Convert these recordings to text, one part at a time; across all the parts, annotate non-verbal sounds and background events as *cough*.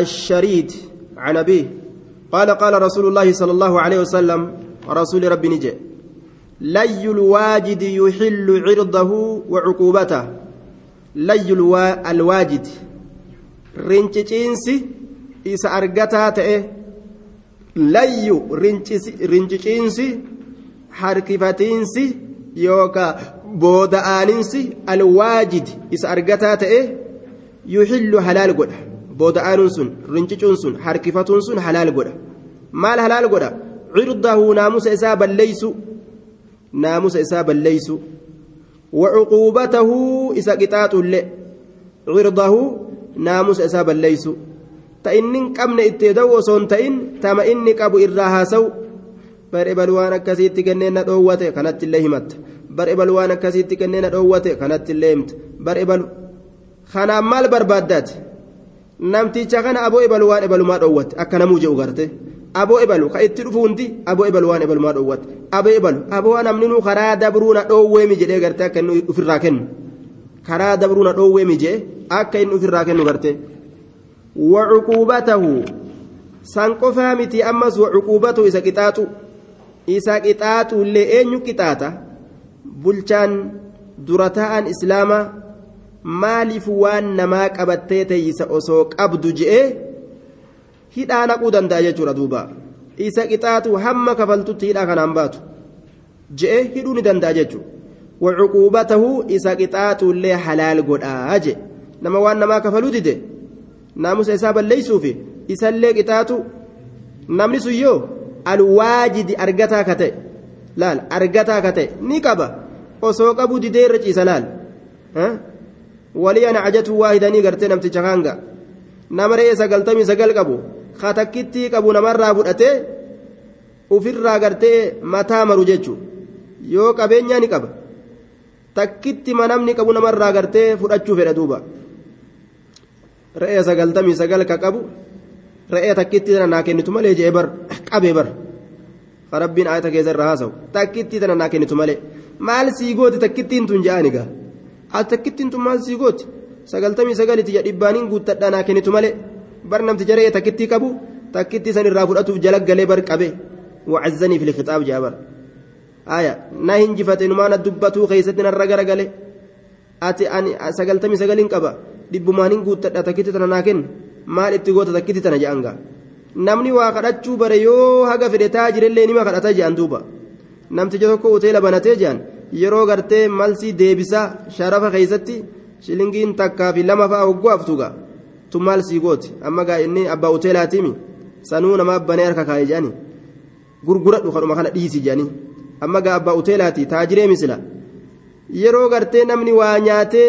الشريد عن أبيه. قال قال رسول الله صلى الله عليه وسلم رسول ربي نجي لي الواجد يحل عرضه وعقوبته. لي الوا... الواجد. رنجينسي إذا أرجتها تأه. لي رنجينسي حركفتينسي يوكا بودآنينسي الواجد إذا أرجتها تأه. يحل حلال قد بودآن سن رنجيون سن حركفتون سن حلال قد مال حلال قد عرضه ناموس إسابا ليسوا naamusa isaa balleeysu wacuquubatahu isa qixaaxulle cirdahu naamusa isaa balleeysu ta inni qabne itti da'u osoo hin ta'in tama inni qabu irraa haasawu bar ebal waan akkasiitti kenneen na dhoowwate kanatti illee himatta bar ebal waan akkasiitti kenneen dhoowwate kanatti himta bar ebal kanaan maal barbaaddaati namticha kana aboo ebal waan ebalumaa dhoowwate akka namuu je'u garte. Aboo ebalu ka itti dhufu hundi aboo ebalu waan ebalumaa dhoowwate aboo ebalu aboo namni nu karaa dabruu na dhoowweemi jedhee garte akka inni ofirraa kennu. Karaa dabruu na dhoowweemi jedhe akka inni ofirraa kennu garte. Wacuquubatahu san qofaa miti ammas wacuquubatahu isa qixaaxu. Isa qixaaxu illee eenyu qixaaxa? Bulchaan dura ta'an islaamaa maaliif waan namaa qabattee teeysa osoo qabdu je'ee hidhaa naquu danda'a jechuudha duuba. Isa qixaaxu hamma kafaltutti hidhaa kanaan baatu je'e hidhuu ni danda'a jechuudha. Wacuquubatahu isa qixaaxu illee halaal godhaa je nama waan namaa kafaluu dide naamusa isaa balleeysuufi isallee qixaaxu namni sun yoo alwaajidi argataa ka ta'e laal argataa ka ta'e ni qaba. Osoo qabu didee irra ciisa laal kaanga nama re'ee sagaltamii sagal qabu ka takkittii qabu namarraa fudhatee ufirraa gartee mataa maru jechuun yoo qabeenyaa ni qaba takkitti namni qabu namarraa gartee fudhachuu fedha duuba re'ee sagaltamii sagal ka qabu re'ee takkitti tana naa kennitu malee jee bar qabee bar rabbiin ayata keessa irraa haasawu takkitti tana naa kennitu malee maal sii gooti takkittiin tun je'aan ati takkittiin tun maal sii gooti sagaltamii sagaliti dhibbaaniin guuttadhaa naa kennitu malee bar namticha re'ee takkittii qabu takkittii san irraa fudhatuuf jala galee bar qabe wacazzanii fi lixixaab jaa bar aya na hinjifate numaana dubbatuu keessatti narra garagale ati ani sagaltamii sagaliin qaba dhibbumaaniin guuttadha takkitti tana naa kennu maal itti goota takkitti tana je'an gaa namni waa kadhachuu bare yoo haga fedhe taa jirellee nima kadhata je'an duuba namticha tokko hoteela banatee je'an yeroo gartee malsii deebisaa sharafa keessatti shilingiin takkaa fi lama fa'a hogguu aftuga tun maal sii gooti. Amma gaa inni abbaa hoteelaatiimi sanuu nama banee harka kaa'e je'ani. Gurguradhu kadhuma kana dhiisi je'anii amma gaa abbaa hoteelaati taajiree misila. Yeroo gartee namni waa nyaatee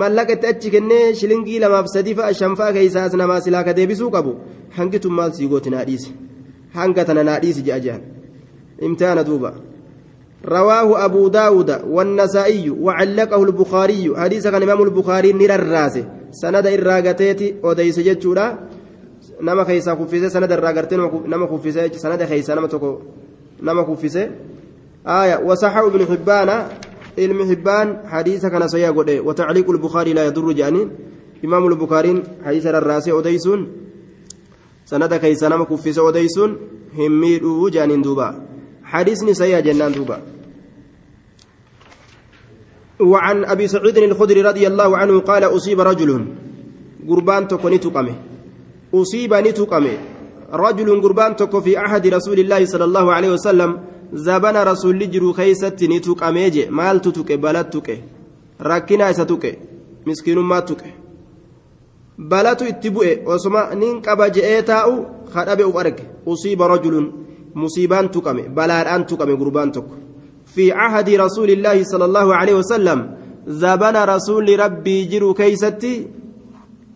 mallaqa itti achi kennee shilingii lamaaf sadii fa'a shan fa'a keessaas namaa silaa ka deebisuu qabu hangi tun maal sii gooti naa dhiisi. Hanga tana naa dhiisi je'a je'an. Imtihaana duuba رواه أبو داود والنسائي وعلقه البخاري حديث كان إمام البخاري نرراس سند الراغتيتي وديس جتشورا. نما خيسا خفيسة سند الراغتين نما خفيسة سند خيسا نما تكو نما خفيسة. آية وصحح ابن حبان علم حبان حديث كان سيا قد وتعليق البخاري لا يضر جاني. إمام البخاري حديث الراس وديسون سند خيسا نما خفيسة وديسون هميرو جانين دوبا. حديثني سيا جنان دوبا. وعن أبي سعيد الخدري رضي الله عنه قال أصيب رجل قربان تكو نتقمه أصيب نتقمه رجل قربان تكو في أحد رسول الله صلى الله عليه وسلم. زبن رسول لجرو خيست نتقمه مال تتك بلد تك ركنا ستك مسكين ما تك بلد اتبؤ وسما ننقب جئتاء خرب أرك أصيب رجل. مصيبان تقمه بلاد تقمه قربان تكو في عهد رسول الله صلى الله عليه وسلم زبن رسول ربي جرو كيستي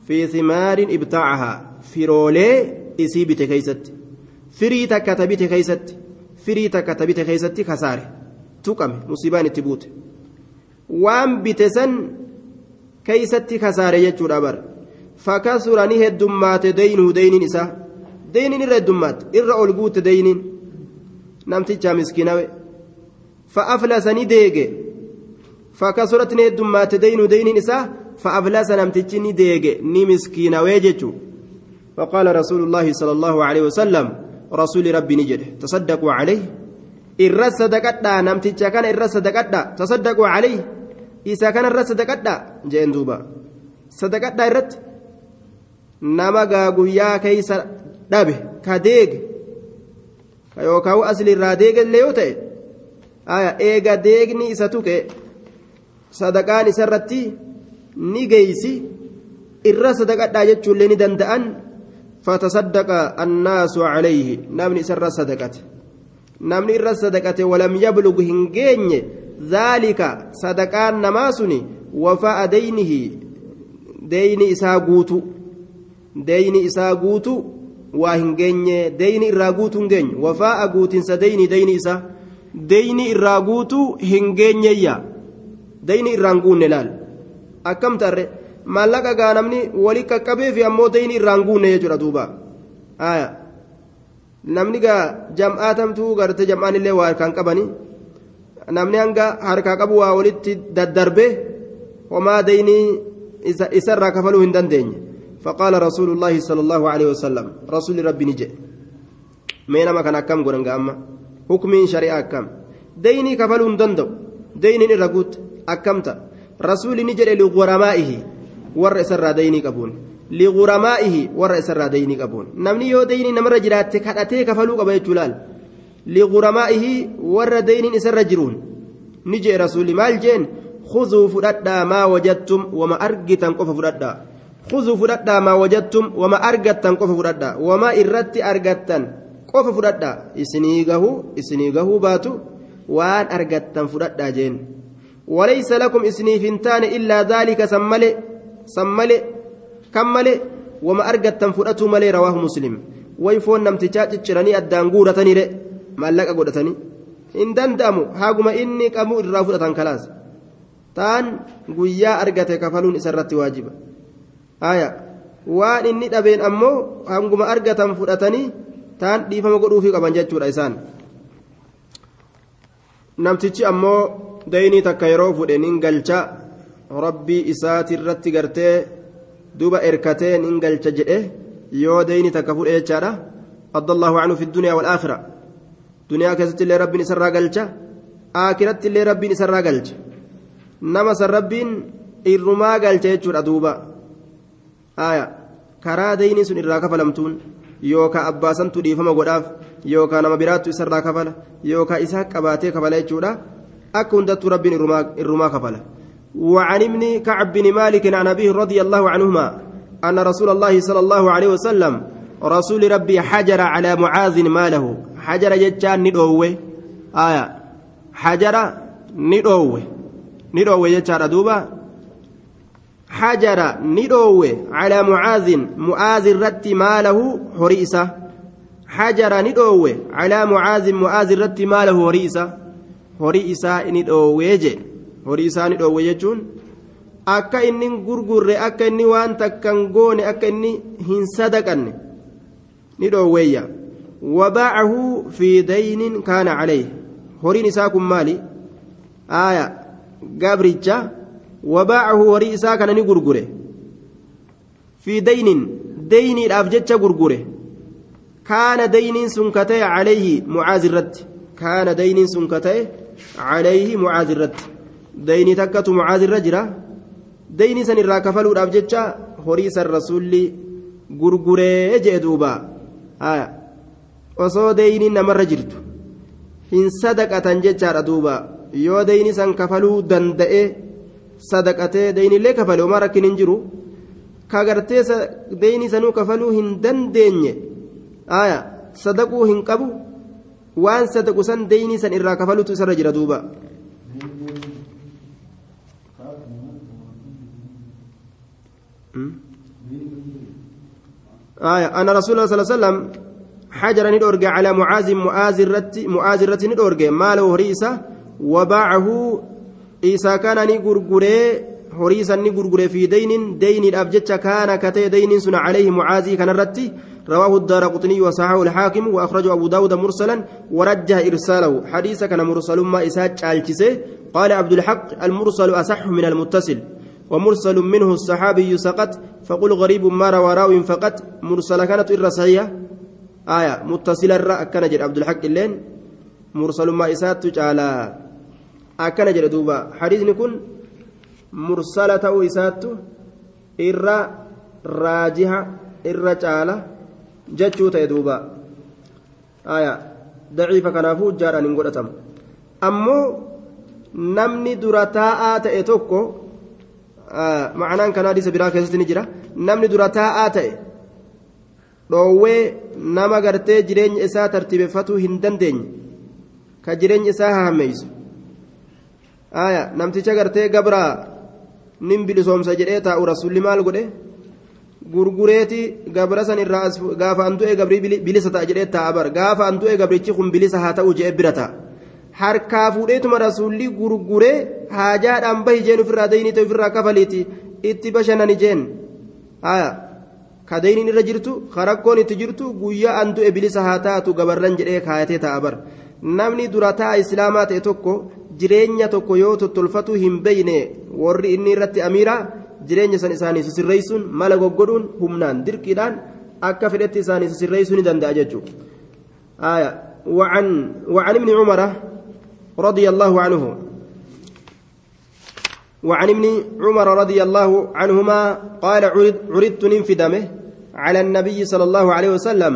في ثمار ابتاعها. فرولي إسيبت كيستي. فري تكتبت كيستي. فري تكتبت كيستي خسارة تقم مصيبان تبوت. وان بتسن كيستي خسارة يجور أبر. فكسر نهي الدمات دينه دين إسا دين إر الدمات إر ألقوت دين نمتي مسكينة فأفلس نديج فكسرت ندمات دين دين إسا فأفلس نمتج نديج نمسكين ويجتو فقال رسول الله صلى الله عليه وسلم رسول ربي نجد تصدقوا عليه irra sadaqadhaa namticha kana irra sadaqadhaa tasaddaquu calayhi isa kana irra sadaqadhaa jeen duuba. Sadaqadhaa irratti nama gaa guyyaa keeysa dhabe ka deege ka yookaan asli irraa deegellee yoo ta'e eega deegni isa tuqe sadaqaan isarratti ni geeysi irra sadaqadhaa jechuullee ni danda'an fatasaddaqa annaasu calayhi namni isarra sadaqate namni irra sadaqate walam yablug hin geenye zaalika sadaqaan namaa suni wafaa'a deynihi deyni isaa guutu deyni isaa guutu waa hin geenye. Deyni irraa guutu hin geenye. Wafaa'a guutinsa deyni deyni isaa deyni irraa guutu hin geenyeyya deyni irraan guunne laal? Akkam tarre? Maallaqa gaa namni wali qaqqabeefi ammoo deyni irraan guunne jechuudha duuba. Namni gaa jam'aatamtuu garte jam'aan illee waa harkaan qabani namni hanga harkaa qabu waa walitti daddarbee? Homaa daynii isarraa kafaluu hin dandeenye فقال رسول الله صلى الله عليه وسلم رسول ربي نجي مين ما كان أكم قرن أما حكم شريعة أكم ديني كفلون دندو ديني الرقوت أكمت رسول نجي لغرمائه ور سر ديني كبون liquramaaihi warra isarraa daynii qabuun namni yoo daynii namarra jiraatte kadhatee kafaluu qaba jechuu laal liquramaaihi warra dayniin isarra jiruun ni jee rasuulli maal jeen khuzuu fudhadhaa maa maa wajattum wama argattan qofa fudhadhaa wama irratti argattan qofa fudhadhaa isinii gahuu isinii gahuu baatu waan argattan fudhadhaa jeen وليس لكم إسني فنتان إلا ذلك سملي سملي kan malee wama argattan fudhatuu malee rawaahu muslim way foon namtichaa cicciranii addaan guurataniire maallaqa godhatanii hin danda'amu haguma inni qabu irraa fudhatan kalaas taan guyyaa argate kafaluun haya waan inni dhabeen ammoo hanguma argatan fudhatanii taan dhiifama godhuufii qaban jechuudha isaan. Namtichi ammoo daynii takka yeroo fudhe nin galcha rabbii isaatirratti gartee duuba erkatee nin galcha jedhe yoo dayni takka fudhe jechaadha. Adda anhu fi duniyaa walaakhira duniyaa keessatti illee rabbiin isarraa galcha aakiratti illee rabbiin isarraa galcha. Nama san rabbiin irrumaa galcha jechuudha duuba aya karaa dayni sun irraa kafalamtuun yookaa abbaasantu dhiifama godhaaf yookaa nama biraattu isarraa kafala yookaa isaa qabaatee kafala jechuudha akka hundattuu rabbiin irrumaa kafala وعن ابن كعب بن مالك عن أبيه رضي الله عنهما أن رسول الله صلى الله عليه وسلم رسول ربي حجر على معاذ ماله حجر جتان ندوه آية حجر ندوه ندوه جتان دوبا حجر ندوه على معاذ معاذ رت ماله هريسة حجر ندوه على معاذ معاذ رت ماله هريسة هريسة ندوه isaanii dhoowwe jechuun akka inni gurgurre akka inni waan takkan goone akka inni hin sadaqanne ni dhoowweeyya wabaacahu fi daynin kaana calayh horiin isaa kun maali aaya gabricha jecha gurgure kaana dayniin sun ka ta'e calayhi mucaaz irratti kaana dayniin sun ka ta'e calayhi mucaaz irratti dayni takkatu mucaaz irra jira dayni san irraa kafaluudhaaf jecha horii san rasuulli gurguree jee duuba osoo dayniin namarra jirtu hin sadaqatan jechaadha duuba yoo dayni san kafaluu danda'e sadaqatee daynillee kafale homaa rakkin hin jiru kagartee dayni sanuu kafaluu hin dandeenye sadaquu hin qabu waan sadaqu san dayni san irraa kafalutu isarra jira duuba آية أنا رسول الله صلى الله عليه وسلم حجر ندورج على معاذ معاذ الرت معاذ الرت ندورج ماله هريسة وباعه إيسا كان نيغرغري هريسا نيغرغري في دين دين الأبجتش كان كتي دين سن عليه معاذ كان الرت رواه الدار قطني وصححه الحاكم وأخرجه أبو داود مرسلا ورجه إرساله حديث كان مرسل ما إسات قال عبد الحق المرسل أصح من المتصل ومرسل منه الصحابي سقط فقل غريب ما روى راو فقط مرسل كانت إر صحيحة آية متصل الرأى كان عبد الحق اللين مرسل ما إسات على أكن جد دوبا حديث نكون مرسلة إسات إر راجحة إر تعالى جتشو تيدوبا آية ضعيفة كنافو جارا نقول أمو namni dura taa'aa ta'e tokko ma'anaan kanaa hadiisa biraa keessatti ni jira namni dura taa'aa ta'e dhoowwee nama gartee jireenya isaa tartiibeffatuu hin dandeenye ka jireenya isaa hahammeeysu namticha gartee gabraa nin bilisoomsa jedhee taa'u rasulli maal godhe? Gurgureeti gabra san irraa gaafa an du'e gabrii bilisa ta'a jedhee taa'a bar gaafa an du'e gabrichi kun bilisa haa ta'u jedhee bira ta'a. harkaa fuudheetuma rasuulli gurguree haajaadhaan bahi jeen ofirraa daynii ta'e ofirraa kafaliiti. Itti bashanani jeen. Ka dayniin irra jirtu karakkoon itti jirtu guyyaa an bilisa haa taatu gabarran jedhee kaayatee ta'a bar namni dura ta'a islaamaa ta'e tokko jireenya tokko yoo tottolfatu hin beeyne warri inni irratti amiira jireenya san isaanii sisirreessuun mala goggodhuun humnaan dirqiidhaan akka fedhetti isaanii sisirreessuu ni danda'a jechuudha. وعن وعن ابن عمر رضي الله عنه وعن ابن عمر رضي الله عنهما قال عرضت ننفدمه على النبي صلى الله عليه وسلم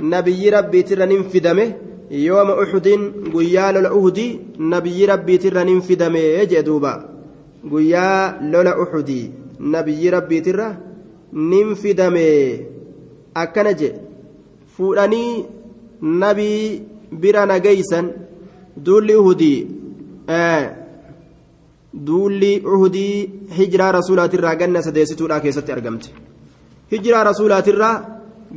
نبي ربي ترى ننفدمه يوم أحد قيال الأهد نبي ربي ترى ننفدمه يجدوبا قيال الأحد نبي ربي ترى ننفدمه أكنج فوراني نبي بira nagaysan duulli uhudii duulli uhudii hijiraa rasuulaatirraa ganna sadeessituudhaa keessatti argamte hijiraa rasuulaatirraa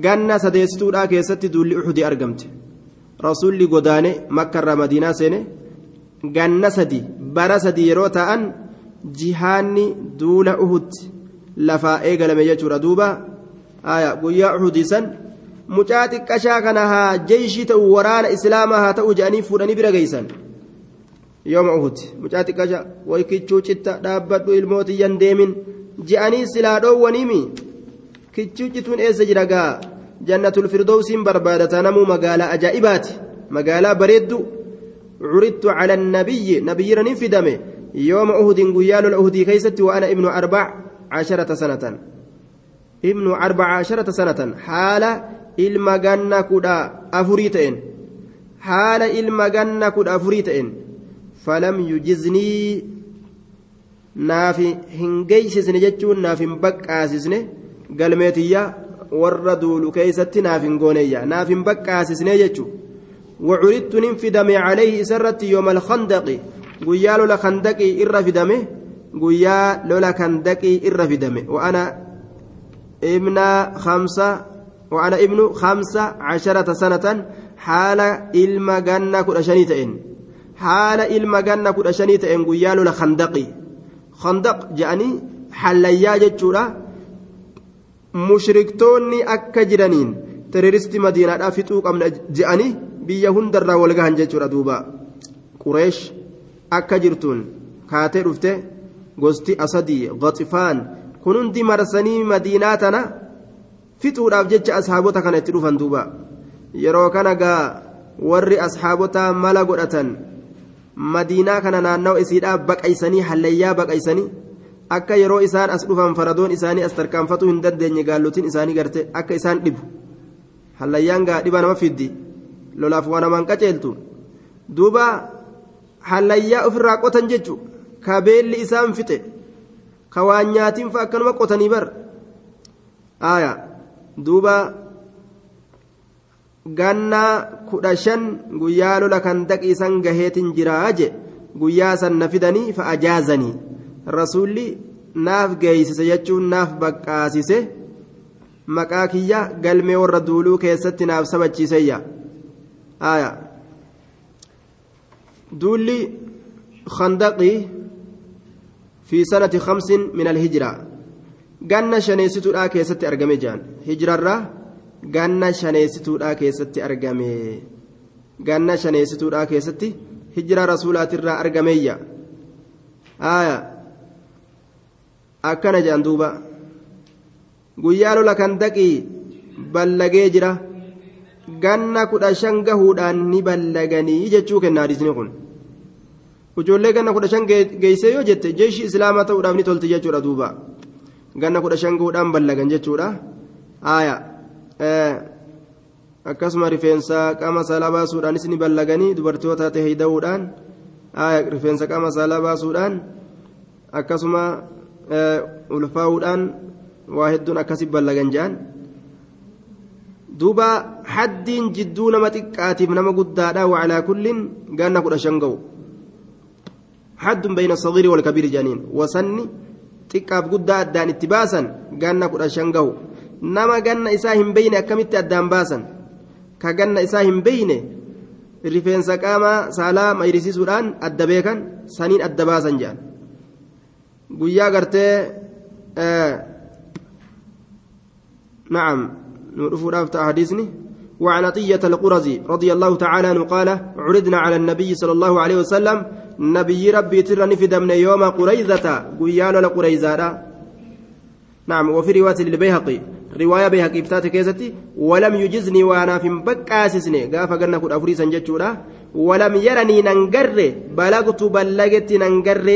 ganna sadeessituudhaa keessatti duulli uhudii argamte rasuulli godaane makkarraa madiinaa seene ganna sadi bara sadi yeroo ta'an jihaanni duula uhud lafaa eegalame jechuudha. Duuba guyyaa uhudii san mucaa xiqqashaa kana haa jeeshii ta'u waraana islaamaa haa ta'u jedhanii fuudhanii bira geeysan yooma uhud mucaa xiqqashaa way kichuu citta dhaabbadhu ilmootiyyan deemin je'anii silaa dhoowwaniimi kichuu cituun eessa jira gaa jannatul firdowsiin barbaadata namuu magaalaa ajaa'ibaati magaalaa bareeddu curittu cala annabiyyi nabiyyira nin fidame yooma uhudin guyyaa lola uhudii keeysatti wa ana ibnu arbac casharata sanatan ibnu arbaca casharata sanatan haala ilma ganna kudha afurii ta'een haala ilma ganna kudha afurii ta'een falam yujiznii naaf hin geeysisne jechuun naaf hin baqqaasisne galmeetiyya warra duulu keeysatti naaf hin gooneeyya. Naaf hin baqqaasisne jechuu وعرضت ننفدم عليه سرت يوم الخندق قيا لولا خندقي إر فدمه قيا لولا خندقي إر فدمه وأنا ابن خمسة وأنا ابن خمسة عشرة سنة حال إلما جنة كل شنيتين حال إلما جنة كل شنيتين قيال لخندقي خندق جاني حليا جتشورا mushriktoonni akka jiraniin teroristi madiinaadhaa fixuu qabna je'anii biyya hundarraa wal gahan jechuudha duuba qureesh akka jirtuun kaatee dhufte gosti asadii goxifaan kun hundi marsanii madiinaa tana fixuudhaaf jecha ashaabota kana itti dhufan duuba yeroo kana gaa warri ashaabota mala godhatan madiinaa kana naannawa isiidhaa baqaysanii hallayyaa baqaysanii. Akka yeroo isaan as dhufan faradoon isaanii as tarkaanfatuu hin dandeenye gaallotiin isaanii garte akka isaan dhibu hallayyaan gaa dhiba nama fiddi lolaaf waan namaan qaceeltu duuba hallayyaa ofirraa qotan jechu ka beelli isaan fixe ka waan nyaatiin fa akkanuma qotanii bar aya duuba gannaa kudha shan guyyaa lola kan daqiisan gaheetin jiraa je guyyaa san na fidanii fa ajaazanii rasuulli naaf geeysise jechuun naaf baqqaasise maqaa kiyya galmee warra duuluu keessatti naaf sabachiiseyya aya. Duulli khandaqii fi sanati kamsin min alhijra. Ganna shaneessituudha keessatti argame jean hijrarraa ganna shaneessituudha keessatti argame. Ganna shaneessituudha keessatti hijra rasuulaatirraa argameeyya aya. أكن جان دوبا guyyaa lola kan daqii ballagee jira ganna kudha shan gahuudhaan ni ballaganii jechuu kenna hadiisni kun ijoollee ganna kudha shan geessee yoo jette jeeshii islaamaa ta'uudhaaf ni tolti jechuudha duuba ganna kudha shan gahuudhaan ballagan jechuudha aaya akkasuma rifeensa qaama saalaa baasuudhaanis ni ballaganii dubartoota ta'e heyda'uudhaan rifeensa qaama saalaa baasuudhaan akkasuma ulfaa'uudhaan waa hedduun akkasi ballagan jedhan duuba haddiin jidduu nama xiqqaatiif nama guddaadha wacalaa kulliin ganna kudha shan ga'u haddun bayna sagiiri walkabiiri jedhaniin wasanni xiqqaaf guddaa addaan itti baasan ganna kudha shan ga'u nama ganna isaa hin beyne akkamitti addaan baasan ka ganna isaa hin beyne rifeensa qaama saalaa mayrisiisuudhaan adda beekan saniin adda baasan jedhan guyyaa gartee نعم نرفع رافت حديثني وعن عطية القرزي رضي الله تعالى عنه قال عرضنا على النبي صلى الله عليه وسلم نبي ربي ترى نفد من يوم قريزة قيال لقريزة نعم وفي رواية للبيهقي رواية بيهقي بتات كيزتي ولم يجزني وأنا في بكاسسني قاف قلنا كل أفريسا ولم يرني ننقر بلغت بلغت ننقر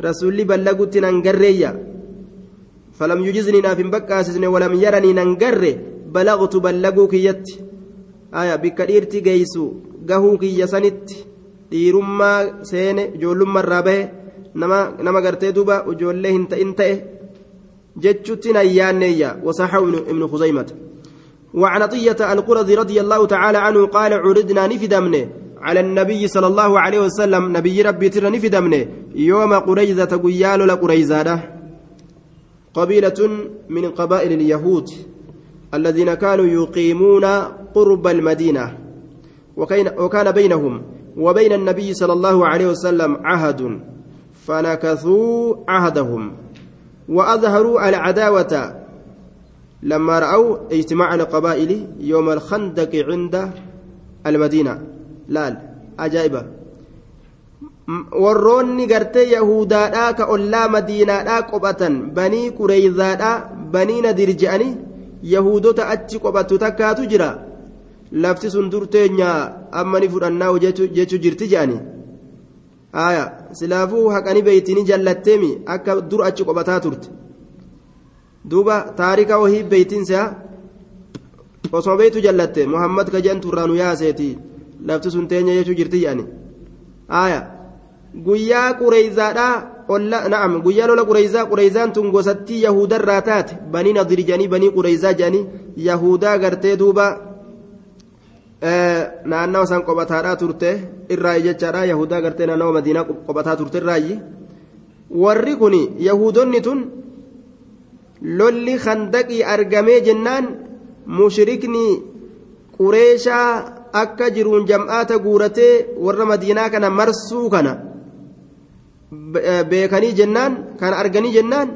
رسولي بلغت ننقر فلم يجزني ناف بكاسسني ولم يرني ننقر بلغت بلغو كيت آية بكديرتي جيسو. قهو كي سنت dhiirummaa seene ijoollummaa irraa bahe nama gartee duuba ijoollee hin ta'in ta'e jechuutti nayyaanneeyya wasaxahu ibnu khuzaymata وعن عطية القرظي رضي الله تعالى عنه قال عرضنا نفدمنه. على النبي صلى الله عليه وسلم نبي ربي تر نفدمنه يوم قريزة قيال لقريزة قبيلة من قبائل اليهود الذين كانوا يقيمون قرب المدينة وكان بينهم وبين النبي صلى الله عليه وسلم عهد فنكثوا عهدهم وأظهروا العداوة لما رأوا اجتماع القبائل يوم الخندق عند المدينة. laal ajaa'iba. Warroonni gartee yahudaadhaa ka ollaa madiinaadhaa qophatan banii qureyzaadhaa banii nadir je'anii yahudoota achi qophatu takkaatu jira. Lafti sun durteenyaa ammani fudhannaa jechuu jirti je'anii. Aaya silaafuu haqani beeytini jallatteemi akka dur achi qophataa turte. Duuba taarika wahii beeytinsa osoma beeytu jallatte muhammad ka irraa nu yaaseetii lafti sun teenya jechuu jirti jedhani aya guyyaa qureyzaadha olla na'am guyyaa lola qureyzaa qureyzaan tun gosattii yahudarraa taate banii nadir jedhanii banii qureyzaa jedhanii yahudaa gartee duuba naannawa isaan qophataadhaa turte irraayi jechaadha yahudaa gartee naannawa madiinaa qophataa turte irraayi warri kun yahudonni tun lolli khandaqii argamee jennaan mushrikni qureeshaa akka jiruun jam'aata guuratee warra madiinaa kana marsuu kana beekanii jennaan kana arganii jennaan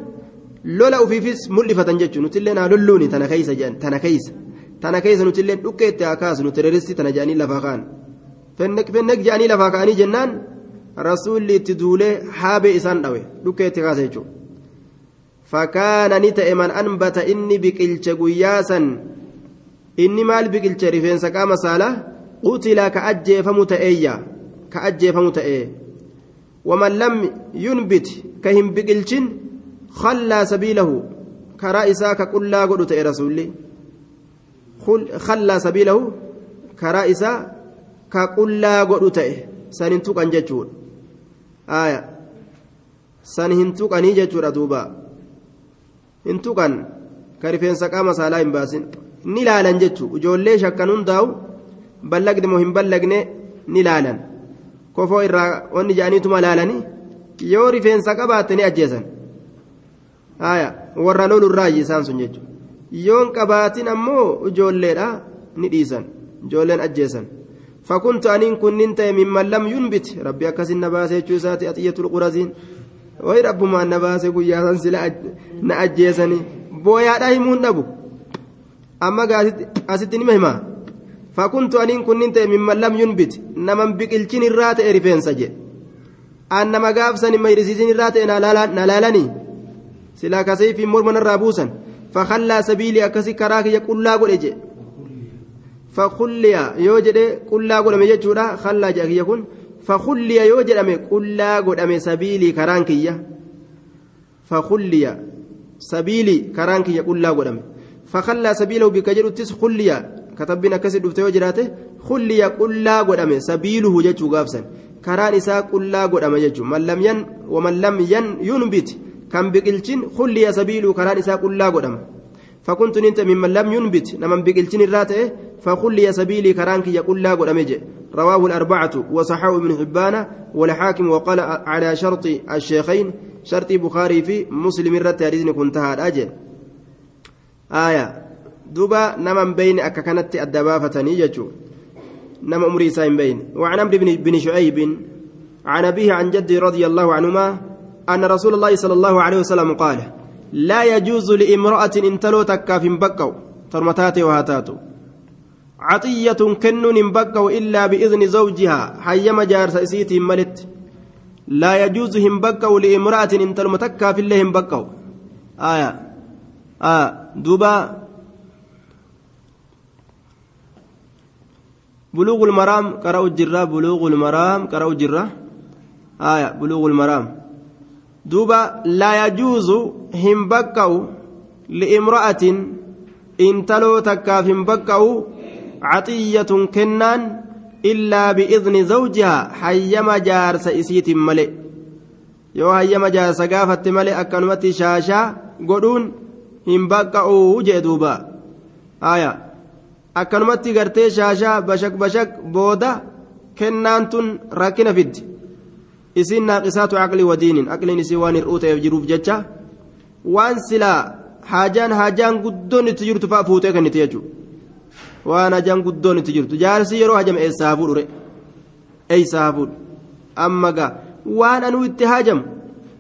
lola ufiifis mul'ifatan jechuun nutillee naa lolluuni tana keeysa jedhan tana keeysa. tana keessa nuti illee dhuqqeetti haa kaasnu teroristii tana jedhanii lafaa ka'an fennek jedhanii lafaa ka'anii jennaan rasuulli itti duulee haabee isaan dhawe dhuqqeetti kaasa jechuudha fakkaana ni ta'e man anbata inni biqilche guyyaa san inni maal biqilche rifeensa qaama saalaa qutila ka ajjeefamu ta'eeyya ka ajjeefamu ta'ee waman lam yunbit ka hin biqilchin khallaa sabiilahu karaa isaa ka qullaa godhu ta'e rasuulli. خلى سبيله كرائسا كقلا قدوته سنين توقن جتشون آية سنين توقن جتشون دوبا hin tuqan ka rifeensa qaama saalaa hin baasin ni laalan jechuun ijoollee shakkan hundaa'u ballagde moo hin ballagne ni laalan kofoo irraa wanni jedhaniituma laalanii yoo rifeensa qabaatte ni ajjeesan warra lolurraayi isaan sun jechuudha yoon qabaatin ammoo ijoolleedha ni dhiisan ijoolleen ajjeesan فكنت أنين كنت ممن لم ينبت ربي أكس النباس يجوزات أتية القرزين وي رب ما النباس قياسا سلا نأجيسني بويا دايمون نبو amma asitti nima hima fakuntu aniin kunnin ta'e mimman lam yunbit naman biqilchin irraa ta'e rifeensa jedhe. An nama gaafsan mayrisiisin irraa ta'e na laalanii? Silaa kaseefi morma narraa buusan. Fakallaa sabiilii akkasi karaa kiyya qullaa godhe jedhe. Fakulliya yoo jedhe qullaa godhame jechuudha. Kallaa jedha kiyya kun. Fakulliya yoo jedhame qullaa godhame sabiilii karaan kiyya. Fakulliya sabiilii karaan kiyya qullaa godhame. فخلى سبيله بكجر تس خلي كتبنا كسر دفتي وجراته خلي قل لا قل أمي سبيله ججو غافسا. karaan isaa qullaa godhama jechuun man lam yan waman lam yan yunbit kan biqilchin khulliya sabiiluu karaan isaa qullaa godhama فكنت ننت ممن لم ينبت. نمن بقلتني الراتئ فخلي سبيلي كرانك يقول لا قد أمجي رواه الأربعة وصححه ابن حبان والحاكم وقال على شرط الشيخين شرط بخاري في مسلم حديثني كنت هذا أجل آية دوبا نمن بين أككنت الدبافة نيجتو نم أمري سايم بين وعن عمرو بن شعيب عن أبيه عن جده رضي الله عنهما أن رسول الله صلى الله عليه وسلم قال لا يجوز لامرأة إن تلو تكاف بكوا فرمتاتي وهاتاتو عطية كنن بكوا إلا بإذن زوجها حيما جارس إسيتي ملت لا يجوز هم بكوا لامرأة إن تلو تكاف الله بكوا آية آه دوبا بلوغ المرام قرأوا الجرة بلوغ المرام قرأوا الجرة آية بلوغ المرام. دوبا لا يجوز هم بكوا لامرأة إن تلو تكاف هم بكوا عطية كنان إلا بإذن زوجها. حيما جار سئسيت ملئ. yoo hayyama jaarsa gaafatti malee akkanumatti shaashaa godhuun hin baqqa'uu jee duuba. Aayaa akkanumatti gartee shaashaa bashak bashak booda kennaan tun rakkina fiddi. Isiin naaqisaatu aqlii wadiinin aqliin isii waan hir'uu ta'eef jiruuf jecha. Waan silaa haajaan haajaan guddoon itti jirtu fa'a fuutee kennite jechuudha waan haajaan guddoon itti jirtu. Jaarsi yeroo hajame eessaa fuudhure eessaa fuudhu amma gaa. Waan anuu itti haajamu?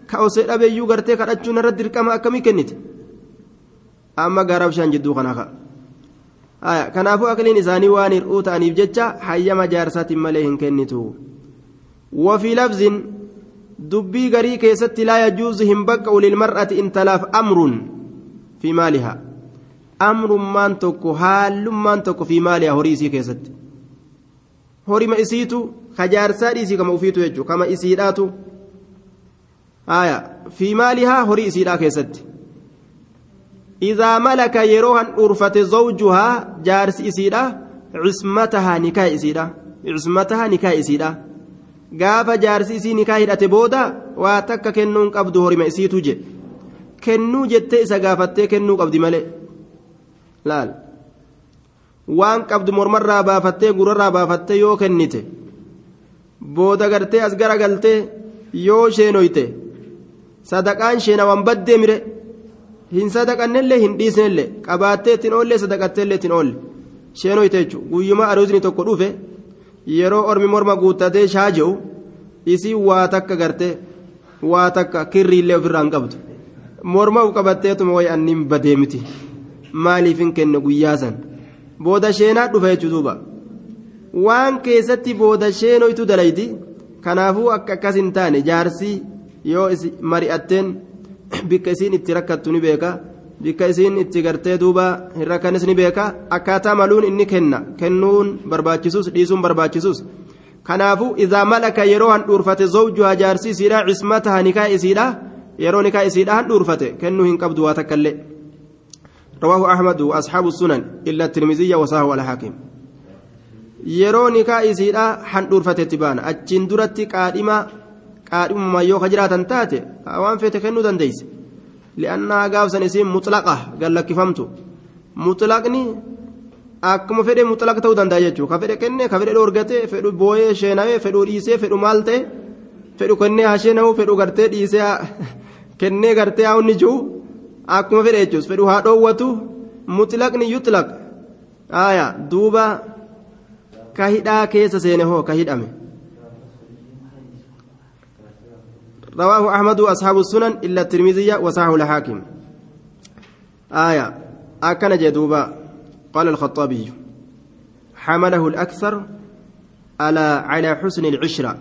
Ka osee dhabeeyyuu gartee kadhachuun irra dirqama akkamii kennite amma gaa rabshaan jidduu kanaa ka'a. kanaafuu aqliin isaanii waan hir'uu ta'aniif jecha hayyama jaarsaatiin malee hin kennitu. وفي لفظ دبي غري كيست لا يجوز هم بقى للمرأة إن تلاف أمر في مالها أمر من تكو حال من تكو في مالها هريسي كيست هوري ما إسيتو خجار ساديسي كما أفيتو يجو كما إسيراتو آية في izaa malaka yeroo han dhuurfate zawjuhaa jaarsi isiidha. Cismatahaa nikaa isiidha. Cismatahaa nikaa isiidha. Gaafa jaarsi isii nikaa hidhate booda waa takka kennuun qabdu horima isiitu je. Kennuu jettee isa gaafattee kennuu qabdi malee laal. Waan qabdu mormarraa baafattee gurarraa baafattee yoo kennite booda gartee as garagaltee yoo sheenoyte sadaqaan sheena waan mire. Hin sadaqannellee hin dhiisnellee. Qabaattee ittiin oollee sadaqatteellee ittiin oolle sheenoyte jechuudha guyyuma aroosni tokko dhufe. yeroo ormi morma guuttatee shaaja'u isii waa takka gartee waa takka kirriillee ofirraa hin qabdu. Morma u qabatteetuma wayi anniin badee miti. Maaliif hin kenne guyyaa booda sheenaa dhufa jechuu duuba. Waan keessatti booda sheenoytu dalayti kanaafuu akka akkas hin taane jaarsii yoo mari'atteen bikka isiin itti rakkattu ni beeka bikka isiin itti gartee duuba hin rakkanis ni beeka akkaataa maluun inni kenna kennuun barbaachisus dhiisuun barbaachisus kanaafuu idaa malaka yeroo handhuurfate zawjuhaa jaarsi isiidha cismataha nikaa isiidha yeroo nikaa isiidha handhuurfate kennuu hin qabdu waa takkallee رواه أحمد وأصحاب السنن إلا الترمذي وصاه الحاكم yeroo nikaa isiidha handhuurfate tibaana achiin duratti qaadhima qaadhimuma yoo ka jiraatan taate waan feete kennuu dandeeyse li'annaa gaafsan isiin mutlaqa gallakkifamtu mutlaqni akkuma fedhe mutlaq ta'uu danda'a jechuudha ka fedhe kennee ka fedhe dhoorgatee fedhu booyee sheenawee fedhu dhiisee fedhu maal ta'e fedhu kennee haa sheenawu fedhu gartee dhiisee kennee gartee haa inni jiru akkuma fedhe jechuudha fedhu haa dhoowwatu mutlaqni yutlaq aayaa duuba ka hidhaa keessa seene hoo ka hidhame. رواه أحمد وأصحاب السنن إلا الترمذي وصححه الحاكم آية أكن جدوبا قال الخطابي حمله الأكثر على على حسن العشرة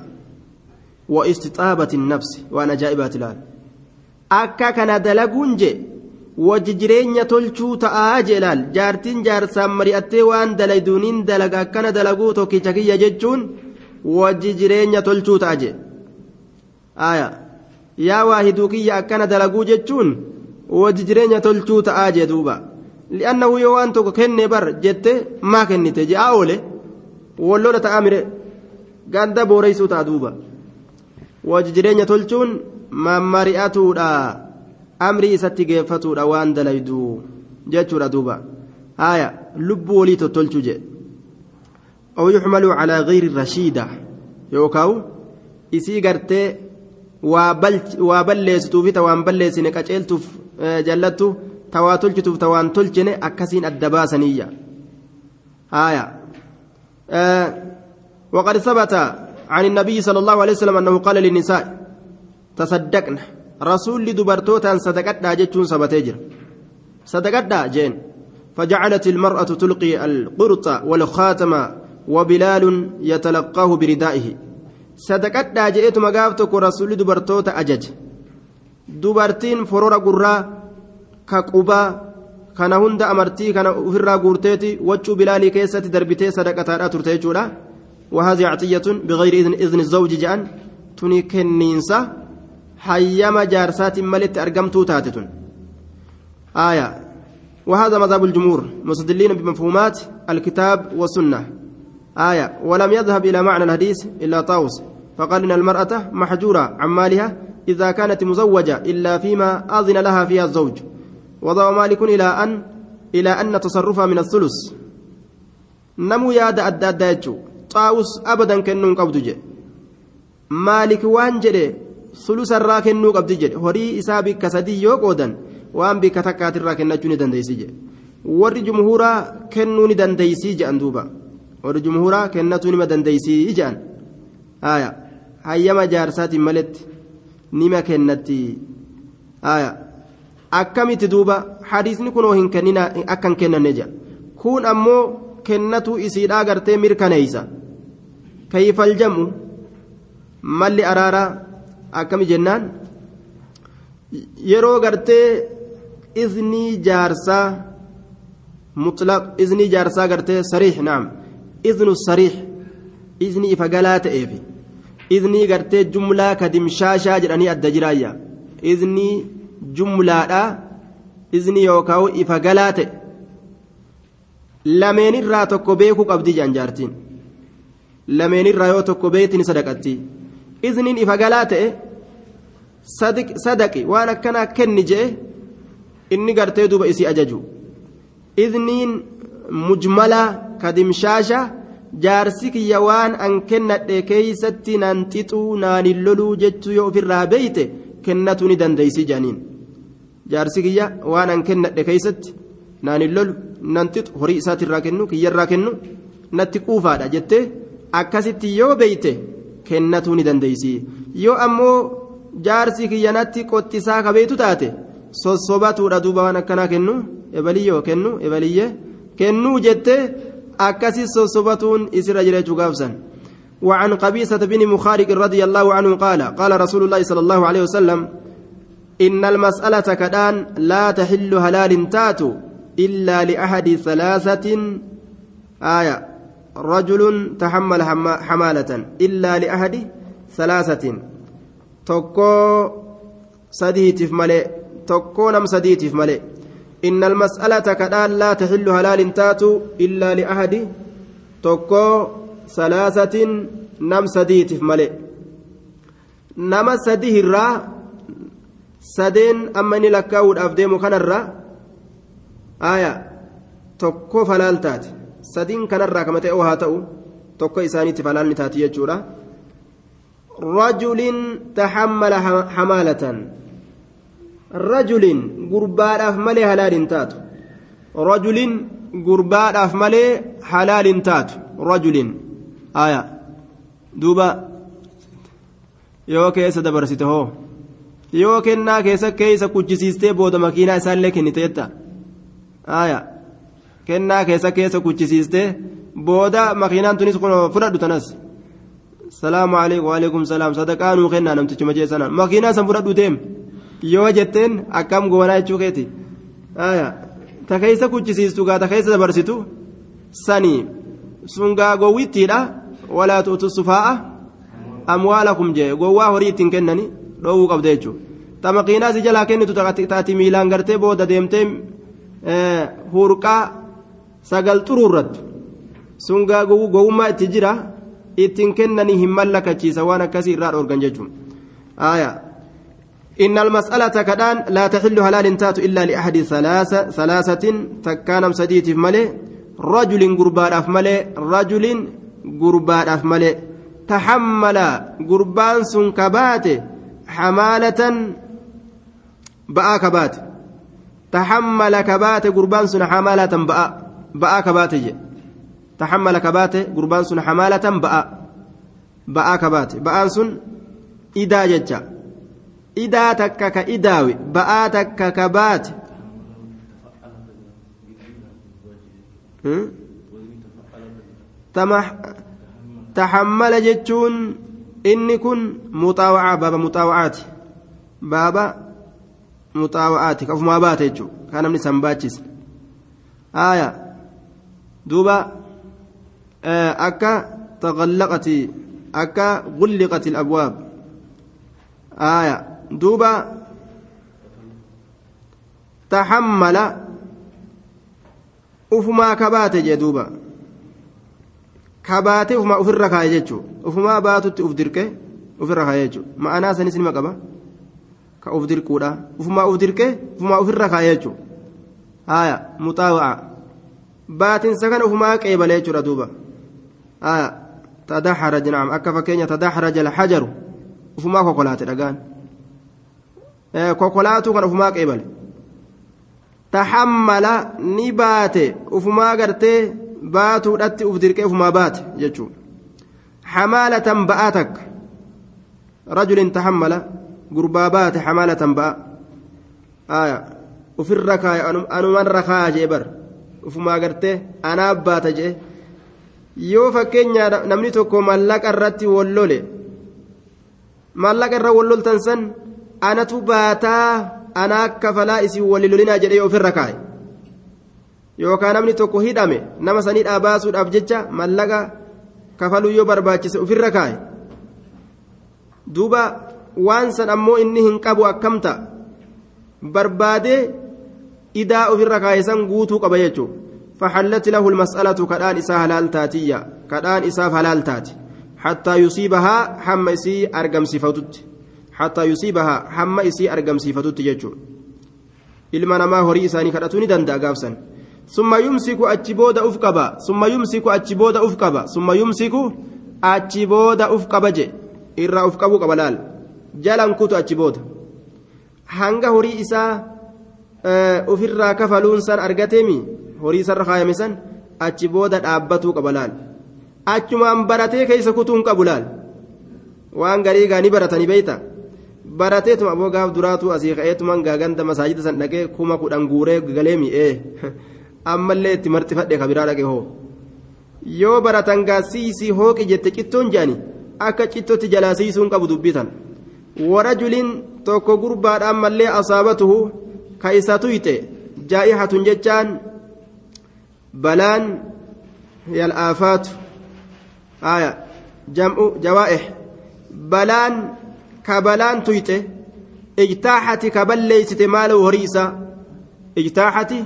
واستطابة النفس وأنا جائبات الآن أكا كان دلقون جي wajji jireenya tolchuu ta'aa jeelaal jaartiin jaarsaan mari'attee waan dalayduuniin dalaga akkana dalaguu tokkicha kiyya jechuun wajji jireenya tolchuu ta'a jee yaa waahiduu kiyya akkana dalaguu jechuun wajji jireenya tolchuu ta'aa jee duuba li'annahu yoo waan tokko kennee bar jette maa kennite je'aa oole wallola ta'aa mire ganda booreysuu ta'a duuba wajji jireenya tolchuun mammari'atuudha amrii isatti geeffatuudha waan dalaydu jechuudha duuba haya lubbuu walii tottolchuu jedhe أو يحمل على غير الرشيدة يوكاو gartee waa balleessituufi ta waan balleessine qaceeltuuf jallattu ta waa tolchituuf ta waan tolchine akkasiin adda baasaniyya haya وقد ثبت عن النبي صلى الله عليه وسلم أنه قال للنساء تصدقن رسول دبرتوتا صدقتنا جتون سبتيجر صدقتنا جين فجعلت المرأة تلقي القرط والخاتم وبلال يتلقاه بردائه sadaqadhaa je'eetuma gaaf tokko rasuulli dubartoota ajaje dubartiin forora gurraa ka qubaa kana hunda amartii kana ofirraa guurteeti waccuu bilaalii keessatti darbitee sadaqataadhaa turte jechuudha وهذه عطية بغير إذن إذن الزوج جأن تني كنينسا حيما جارسات ملت أرقمتو تاتتون آية وهذا مذهب الجمهور مستدلين بمفهومات الكتاب والسنة آية ولم يذهب إلى معنى الحديث إلا طاووس فقال إن المرأة محجورة عن مالها إذا كانت مزوجة إلا فيما أذن لها فيها الزوج. وضع مالك إلى أن إلى أن تصرفها من الثلث. نمو ياد أدى أدى طاووس أبدا كنون قبض مالك وان جري ثلث الرا كنون قبض جي هري إسابي كسدي يوقودا وان بك تكات الرا كنون دنديسي kennuu ni dandeeysii jedhan duuba warri jumhuraa kennatuu nima dandeeysii ijaan? Aya. Hayyama jaarsaatiin maletti nima kennatti. Aya. Akkamitti duuba? Hadiisni kunoo hin kennina akkan kennanne jedha kun ammoo kennatuu isiidhaa gartee mirkaneeysa. Kayfal jam'u malli araaraa akkami jennaan? Yeroo gartee iznii jaarsaa mutlaq iznii jaarsaa gartee sariix naam. إذن الصريح إذني إفقالات إيفي إذني قرتي جملة كدمشاشا جراني الدجرايا إذني جملة إذني يوكاو إفقالات لمن الرا tokko beekuu qabdi jaan jaartiin lameen irraa yoo tokko beektin sadaqatti izniin ifa galaa ta'e sadaqi waan akkanaa kenni jee inni gartee duuba isii ajaju izniin mujmala kadimshaasha jaarsi kiyya waan an kennadhe keeysatti nan xixuu naanin loluu jechuu yoo ofirraa beeyte kennatu ni dandeeysi jaaniin jaarsi kiyya waan an kennadhe keeysatti naanin lolu nan xixu horii isaatirraa kennu kiyyarraa kennu natti quufaadha jettee akkasitti yoo beeyte kennatu ni dandeeysi yoo ammoo jaarsi kiyya natti qottisaa kabeetu taate sossobatuudha duuba waan akkanaa kennu ebaliyyoo kennu ebaliyyee kennuu jettee akkasi sossobatuun isirra jireechuu gaafsan. وعن قبيصة بن مخارق رضي الله عنه قال قال رسول الله صلى الله عليه وسلم إن المسألة كدان لا تحل هلال تاتو إلا لأحد ثلاثة آية. رجل تحمل حمالة إلا لأحد ثلاثة. تكو سديتف ملئ تكو نم سديتف ملئ. إن المسألة كدان لا تحل هلال تاتو إلا لأحد تكو ثلاثة نم سديتف ملئ. نما سديه الرا سدين أمني لكاود أفديمو كان الرا. آية تكو فلال تات سدين كان الرا كما تأو هاتو تكو إساني تفلال نتاتي يجورا. رجل تحمل حمالة. rajulin gurbaadhaaf malee halaaliin taatu. Rajulin gurbaadhaaf malee halaaliin taatu. Rajulin. Aayaa duuba. Yoo keessa dabarsite hoo. Yoo kennaa keessa keessa kuchisiistee booda makiinaa isaallee kennite jetta. Aayaa kennaa keessa keessa kuchisiistee booda makiinaan tunis fudhadhu tanas. salaamu alaykum waalaikum salaam. Sadaqaa nuu kennaa namtichi macheessanaan makiinaa san fudhadhu deemu. Yoo jetteen akkam goonaa jechuu keeti? Ta keessa kuchisiistu gaa ta keessa dabarsitu sanii sun gaa gowwittiidha walaa tuutu sufaa'a amwaalakum jee gowwaa horii ittiin kennani dhoowwuu qabda jechuudha ta makiinaa si jalaa kennitu taati miilaan gartee booda deemtee hurqaa sagal xuruurrattu. Sun gaa gowwummaa itti jira ittiin kennanii hin mallakachiisa waan akkasii irraa dhoorgan jechuudha إن المسألة كدان لا تحل هلال تات إلا لأحد ثلاثة ثلاثة تكان سديت ملي رجل قربان أف ملي رجل قربان أف ملي. تحمل قربان سن كبات حمالة بآ كبات. تحمل كبات قربان سن حمالة بآ بآ كبات تحمل كبات قربان سن حمالة بآ بآ كبات. بآ سن إذا ججا idaa takka ka idaawe ba'aa takka ka baate taxammala jechuun inni kun muxaawacaa baaba muxaawacaati baaba muxaawacaati ka ufumaa baate jechuudha kan namni san baachise aaya duuba akka taqallaqati akka gulliqati alabwaab aaya duuba tahammala ufumaa kabaate jee duuba. Kabaate ufumaa ofirra kaaye jechuu ufumaa baatutti uf dirqe ofirra kaaye jechuu ma'anaa sanis nima qaba ka uf dirquudha. Ufumaa uf dirqe ufumaa ofirra kaaye jechuu haya muxaawa'a baatinsa kana ufumaa qeebale jechuudha duuba. Haya tadaxaraj naam. Akka fakkeenya tadaxaraja alxajaru ufumaa kokolaate dhagaan kokolaatuu kan ufumaa qeebale. Tahammala ni baate ufumaa gartee baatuudhatti uf dirqee ufumaa baate jechuudha. Hamaalatan ba'aa takka. Rajulin tahammala gurbaa baate hamaalatan ba'a. Ufirra kaaye anumarra kaa jee bar ufumaa gartee anaaf baata jee. Yoo fakkeenya namni tokko mallaqa irratti wallole mallaqa irra walloltan san anatu baataa anaa kafalaa isin wali lolinaa jedhee ofirra kaa'e yookaan namni tokko hidhame nama saniidhaa baasuudhaaf jecha mallaqa kafaluu yoo barbaachise ofirra kaa'e duuba waan san ammoo inni hin qabu akkamta barbaadee idaa ofirra kaa'e san guutuu qaba jechuudha فحلت له المسألة كدان إسا هلال تاتية كدان إسا هلال تاتي حتى يصيبها حم إسي أرقم صفتت حتى يصيبها حما إسي أرقم summa yumsiku achi booda uf qaba summa yumsiku achi booda uf qaba summa yumsiku achi booda uf qaba je irraa uf qabuu qaba laal jalan kutu achi booda hanga horii isaa ofirraa kafaluun san argateemi horii isarra kaayame san achi booda dhaabbatuu qaba laal achumaan baratee keessa kutuun qabu laal waan garii gaanii baratanii beeyta barateetuma aboo gaaf duraatu asii ka'eetumaan gaaganda masaajida san dhaqee kuma kudhan guuree galee mi'ee. *laughs* Ammallee itti marxifadhe kabiraa dhaqe hoo. Yoo baratan gaasiisii hooqi jette cittoon jedhani akka cittootti jalaa siisuun qabu dubbitan warajuliin tokko gurbaadhaan mallee asaabatuhu ka isa tuyxe jaa'ihatun jechaan balaan yal'aafaatu. Jam'u jawaa'ih balaan tuyxe ijtaaxati kaballeeysite maalahu horii isaa ijtaaxati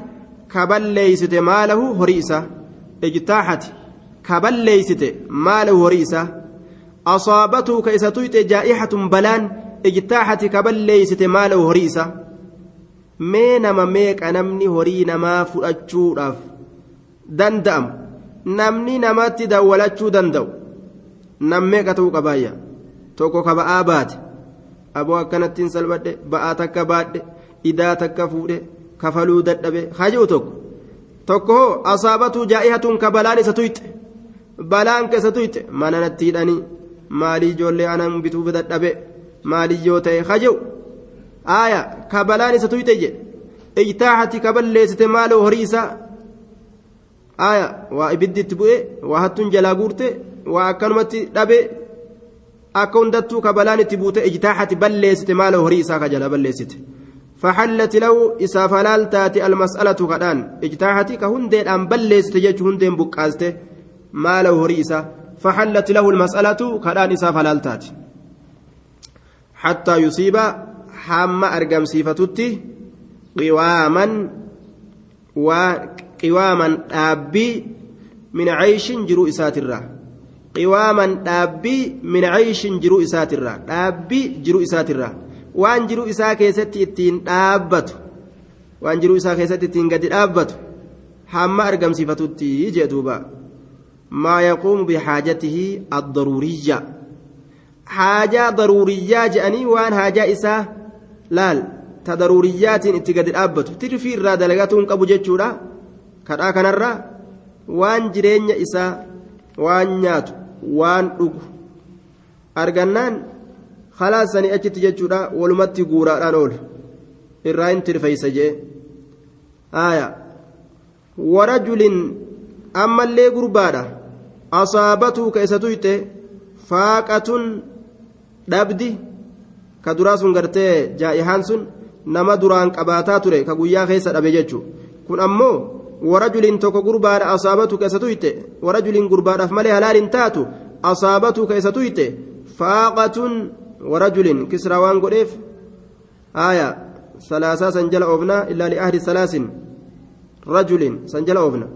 kaballeeysite maalahu horii isaa ijtaaxati kaballeeysite maalahu horii isaa asaabatuu ka isa tuyxe jaa'ixatun balaan ijtaaxati kaballeeysite maalahu horii isaa mee nama meeqa namni horii namaa fudhachuudhaaf danda'amu namni namatti dawwalachuu danda'u nam meeqa ta'uu qabaayya tokko aboo akkanattiin salphadhe ba'aa takka baadhe idaa takka fuudhe kafaluu dadhabe haji'u tokko. Tokko hoo asaabatuu jaa'ihatuun ka balaan isa tuyxe balaan ka isa tuyxe mana natti hidhanii maalii ijoollee anan bituu dadhabe maalii yoo ta'e haji'u aaya ka balaan isa tuyxe jedhe. Ijtaaxati ka balleessite maaloo horii isaa? Aaya waa ibiddi itti bu'e waa hattuun jalaa guurte waa akkanumatti dhabe akka hundattuu ka balaan itti buute ijtaaxati balleessite maala horii isaa ka jala balleessite. فحلت له إسا فلال تاتي المسألة كدان اجتاحتي كهندين أن بلست جيش هندين بقازته ما له رئيسة فحلت له المسألة كدان إسا فلال تاتي حتى يصيب حام أرقم صفتتي قواما وقواما أبي من عيش جرو إسات min cayshin jiruu isaatirraa dhaabbii jiruu isaatirraa waan jiruu isaa keessatti ittiin dhaabbatu waan jiruu isaa keessatti ittiin gadi dhaabbatu hamma argamsiifatutti jee duuba maa yaquumu bixaajatihi addaruuriyya haajaa daruuriyyaa je'anii waan haajaa isaa laal ta daruuriyyaatiin itti gadi dhaabbatu tirfii irraa dalagatuun qabu jechuudha kadhaa kanarraa waan jireenya isaa waan nyaatu waan dhugu. Argannaan khalaasanii achitti jechuudha walumatti guuraadhaan oolu irraa hin tirfeeysa jee. Aya warajulin ammallee gurbaadha. Asaabatuu ka isa tuyxe faaqatun dhabdi. Ka duraa sun gartee jaa'ihaan sun nama duraan qabaataa ture. Ka guyyaa keessa dhabe jechuu. Kun ammoo ورجل توكو غربان أصابته كيستويته ورجل غربان أفمالي هلال تاتو أصابته كيستويته فاقة ورجل كسرى وان قريف. آية ثلاثة سنجل أوفنا إلا لأهل ثلاث. رجل سنجل أوفنا.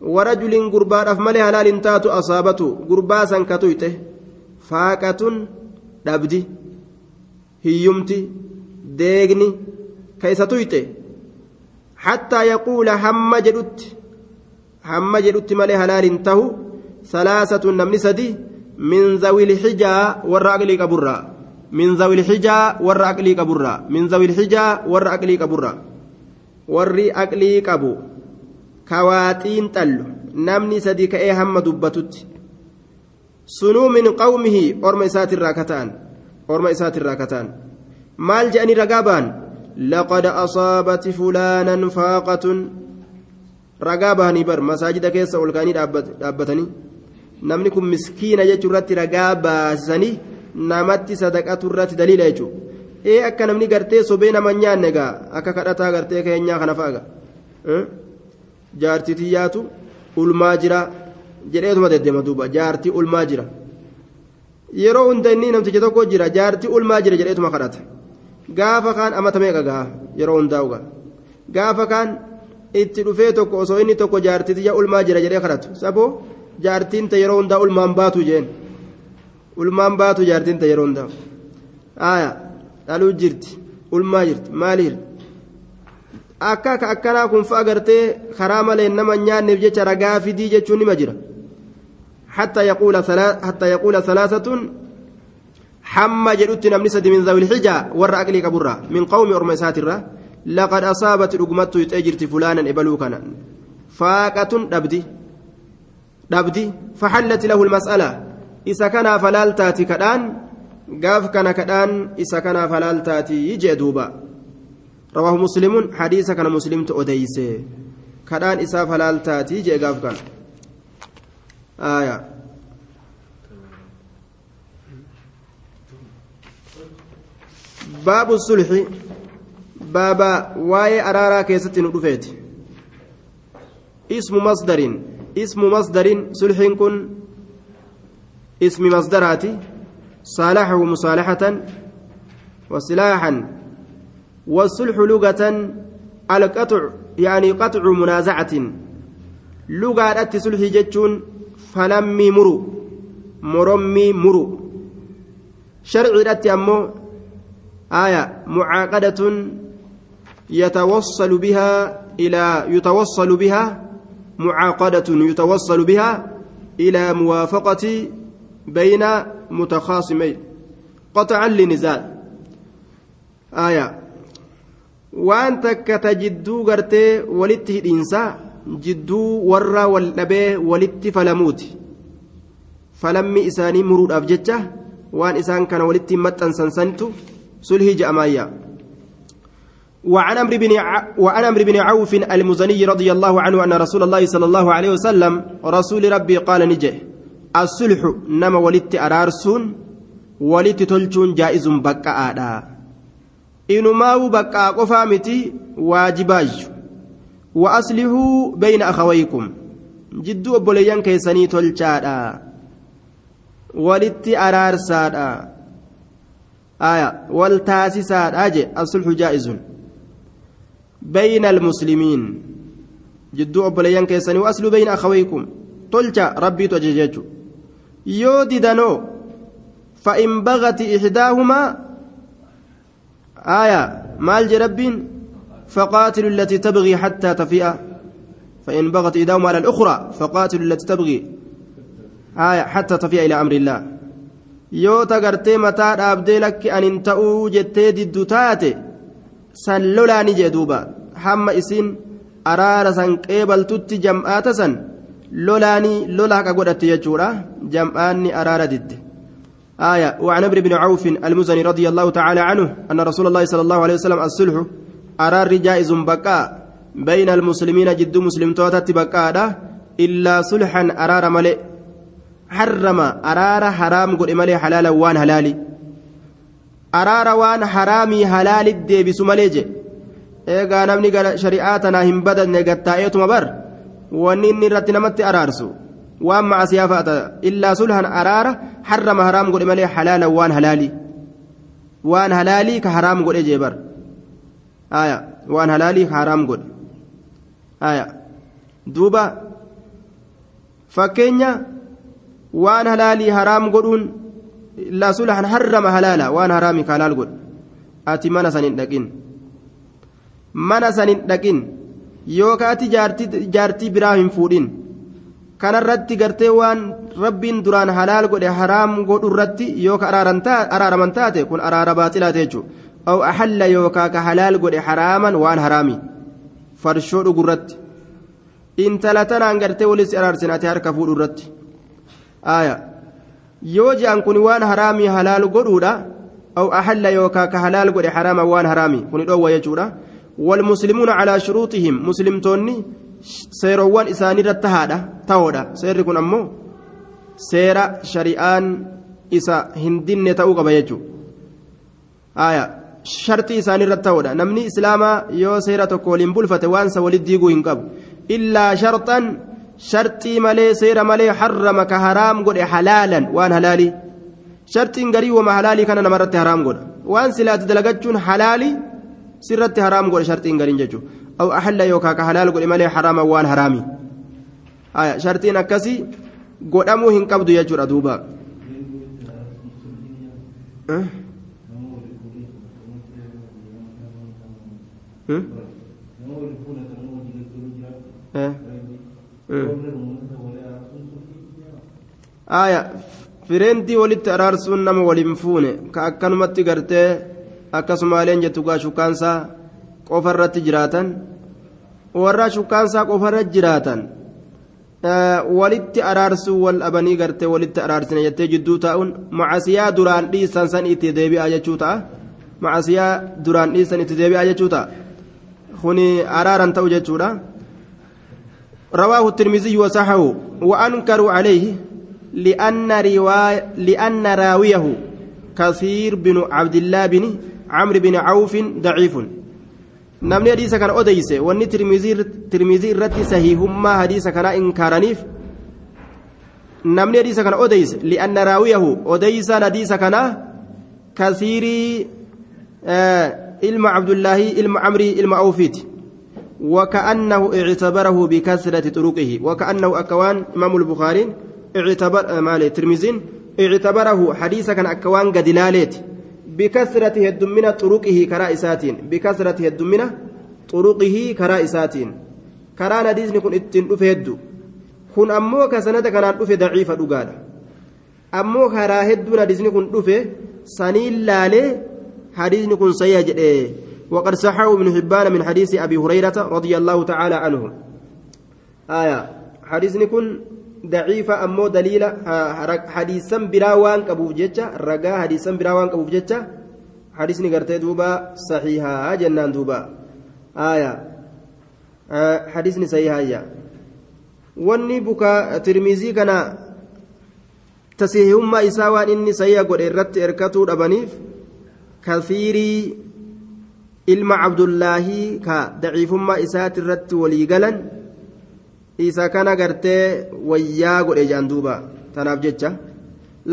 ورجل غربان أفمالي هلال تاتو أصابته غرباسا كتويته فاقة دبدي ka isa tuyte حتى يقول هم جدت هم جدت مالي هلال انتهو ثلاثة نمني سدي من ذوي الحجة والرأقلي كبرى من ذوي الحجة والرأقلي كبرى من ذوي الحجة والرأقلي كبرى warri aqlii qabu kawaaxiin xallu namni sadii ka'ee hamma dubbatutti sunuu min qawmihi orma isaatirraa kata'an orma isaatirraa kata'an maal je'anii ragaa ba'an لقد أصابت فلانا فاقة bar masaajida keessa ol ka'anii dhaabbatanii namni kun miskiina jechuu irratti ragaa baasanii namatti sadaqatu irratti daliila jechuudha ee akka namni gartee sobee nama nyaanne gaa akka kadhataa gartee keenyaa kana fa'aa jaartii tiyyaatu ulmaa jira jedheetuma deddeema duuba jaartii ulmaa jira yeroo hunda inni namticha tokko jira jaartii ulmaa jira jedheetuma kadhata. gaafa kaan amata meeqa gaha yeroo hundaa'u gaha gaafa kaan itti dhufee tokko osoo inni tokko jaartitiyya ulmaa jira jedhee kadhatu. Saboo jaartiin ta yeroo hundaa ulmaan baatu jeen. Ulmaan baatu jaartiin yeroo hundaa. Aayaa dhaluu jirti. Ulmaa jirti. Maaliir akka akka akkanaa kun fa'a gartee karaa maleen nama nyaanneef jecha ragaa fidii jechuun nima jira. Hatta yaquula salaasatun حما جدت نمني سد من ذوي الحجة ور أقلي كبرة من قوم أرمسات الرا لقد أصابت رقمت يتأجرت فلانا إبلوكنا فاقة دبدي. دبدي. فحلت له المسألة. إذا كان فلال تاتي كدان قاف كان كدان إذا كان فلال تاتي يجي دوبا. رواه مسلم حديث كان مسلم تؤديسه. كدان إذا فلال تاتي يجي قاف كان. آية. باب الصلح بابا واي أرارا كيست ندفيت اسم مصدر اسم مصدر صلح كن اسم مصدراتي صالحه مصالحة وسلاحا والصلح لغة القطع يعني قطع منازعة لغة صلح جتون فلمي مرو مرمي مرو شرعي أمو آية معاقدة يتوصل بها إلى يتوصل بها معاقدة يتوصل بها إلى موافقة بين متخاصمين. قطعا لنزال. آية. وأنت كتجدو غرتي ولت الإنسان جدو ورا والنبي ولت فلموت. فلم إساني مرود أفجتشه وأن إسان كان ولت متن سنسنتو. سلهي جأمايا وعن أمر بن وعن أمر بن عوف المزني رضي الله عنه أن رسول الله صلى الله عليه وسلم رسول ربي قال نجي الصلح نما ولدت أرارسون ولدت تلجون جائز بكاء inumaa'u baqqaa qofaa miti waajibaayyu wa aslihuu bayna akhawaykum jidduu obboleeyyan keessanii tolchaadha walitti je asulxu jaa'izun bayna almuslimiin jidduu obboleeyyan keessanii wa aslihuu bayna akhawaykum tolcha rabbiitu ajaje jechu yoo didanoo فإن بغت إحداهما آية مال رب فقاتلوا التي تبغي حتى تفيء فإن بغت إحداهما على الأخرى فقاتلوا التي تبغي آية حتى تفيء إلى أمر الله yoo tagartee mataa dhaabdee lakki anin ta'uu jettee diddu taate san lolaani jee duuba hamma isin araara san qeebaltutti jam'aata san lolaanii lola haqa godhatte jechuudha jam'aanni araara didde آية وعن عمرو بن عوف المزني رضي الله تعالى عنه أن رسول الله صلى الله عليه وسلم الصلح أرار جائز بقاء بين المسلمين جد مسلم توتت بقاء إلا صلحا أرار ملئ حرم أرار حرام قل ملئ حلالا وان هلالي أرار وان حرامي هلالي الديبس ملئ eegaa namni shari'aa tanaa hin badanne gattaa'eetuma bar wanni inni irratti namatti araarsu waan macasiyaa fa'ata illaa sulhan araara harrama haraam godhe malee halaalan waan halaalii waan halaalii ka haraam godhe jeebar aya waan halaalii ka haraam godhe aya duuba fakkeenya waan halaalii haraam godhuun illaa sulhan harrama halaala waan haraamii ka halaal godhe ati mana san hin dhaqin mana san hin dhaqin yookaan ati jaartii biraa hin fuudhin kanarratti gartee waan rabbiin duraan halaal godhe haraam godhu irratti yookaan araaraman taate kun araara baaxilaate jechuudha yookaan ka halaal godhe haraaman waan haraami farshoo dhugurratti intala tanaan gartee walis araarsin ati harka fuudhu irratti yoo je'an kun waan haraamii halaal godhuudha. Ahalla yookaan ka halaal godhe haraaman waan haraami kun dhoowwa jechuudha. والمسلمون على شروطهم مسلمتوني سيروان إساني رتهادا تهودا سير كن أمو سيرا شريان إسا هندين تأو قبيجو آية شرطي إساني رتهودا نمني إسلاما يو سيرا تقولين بلفة وانسا ولد ديقو هنقب إلا شرطا شرطي ملي سيرا ملي حرم كهرام قد حلالا وان هلالي شرطي قري وما هلالي كان نمرت حرام قد وان سلات دلقتشون حلالي sirratti haraam godhe shartiin gariin jechuudha aw ahalla yookaan ka halaal godhe malee haraama waan haraami shartiin akkasii godhamuu hin qabdu jechuudha duuba. fireentii walitti araarsuun nama waliin fuune ka akkanumatti gartee. akkasumaaleen jettu gaa shukkaansaa qofa irratti jiraatan warra shukkaansaa qofa jiraatan walitti araarsuu wal dhabanii gartee walitti araarsine jettee jidduu taa'uun macasiyaa duraan dhiisan san itti deebi'aa jechuu ta'a macasiyaa duraan dhiisan itti deebi'aa jechuu ta'a kuni araaran ta'u jechuudha رواه الترمذي وصححه وأنكروا عليه لأن رواية لأن راويه كثير بن عبد الله بن عمرو بن عوف ضعيف namni hadiisa kana odeyse wanni tirmizii irratti sahiihummaa hadiisa kanaa inkaaraniif namni hadiisa kana odeyse li'anna raawiyahu odeysaan hadiisa kanaa kasiirii ilma cabdullaahi ilma camrii ilma awfiiti وكأنه اعتبره بكثرة طرقه وكأنه أكوان إمام البخاري اعتبر مال الترمذي اعتبره حديثا كان أكوان قد لاليت بكثرة هدمنا طرقه كرائسات بكثرة هدمنا طرقه كرائسات. كران حديث كن إتن أفهد كن أمو كسنة كان أفه ضعيفة دقالة أمو كرا هدون حديث كن أفه سنين لالي حديث كن سيجد وقد صححه ابن حبان من حديث أبي هريرة رضي الله تعالى عنه. آية حديث كن ضعيفة أمو دليل حديثا براوان كبوف جتة رقا حديثا براوان كبوف جتة. حديث نقرتي دوبا صحيحة جنان دوبا. آية آه حديث صحيحة wanni buka tirmizii kana tasihummaa isaa waan inni sayya godhe irratti erkatuu dhabaniif kasiirii ilma cabdullaahii ka daciifummaa isaati irratti walii galan isa kana gartee wayyaa godhe jaan duuba tanaaf jecha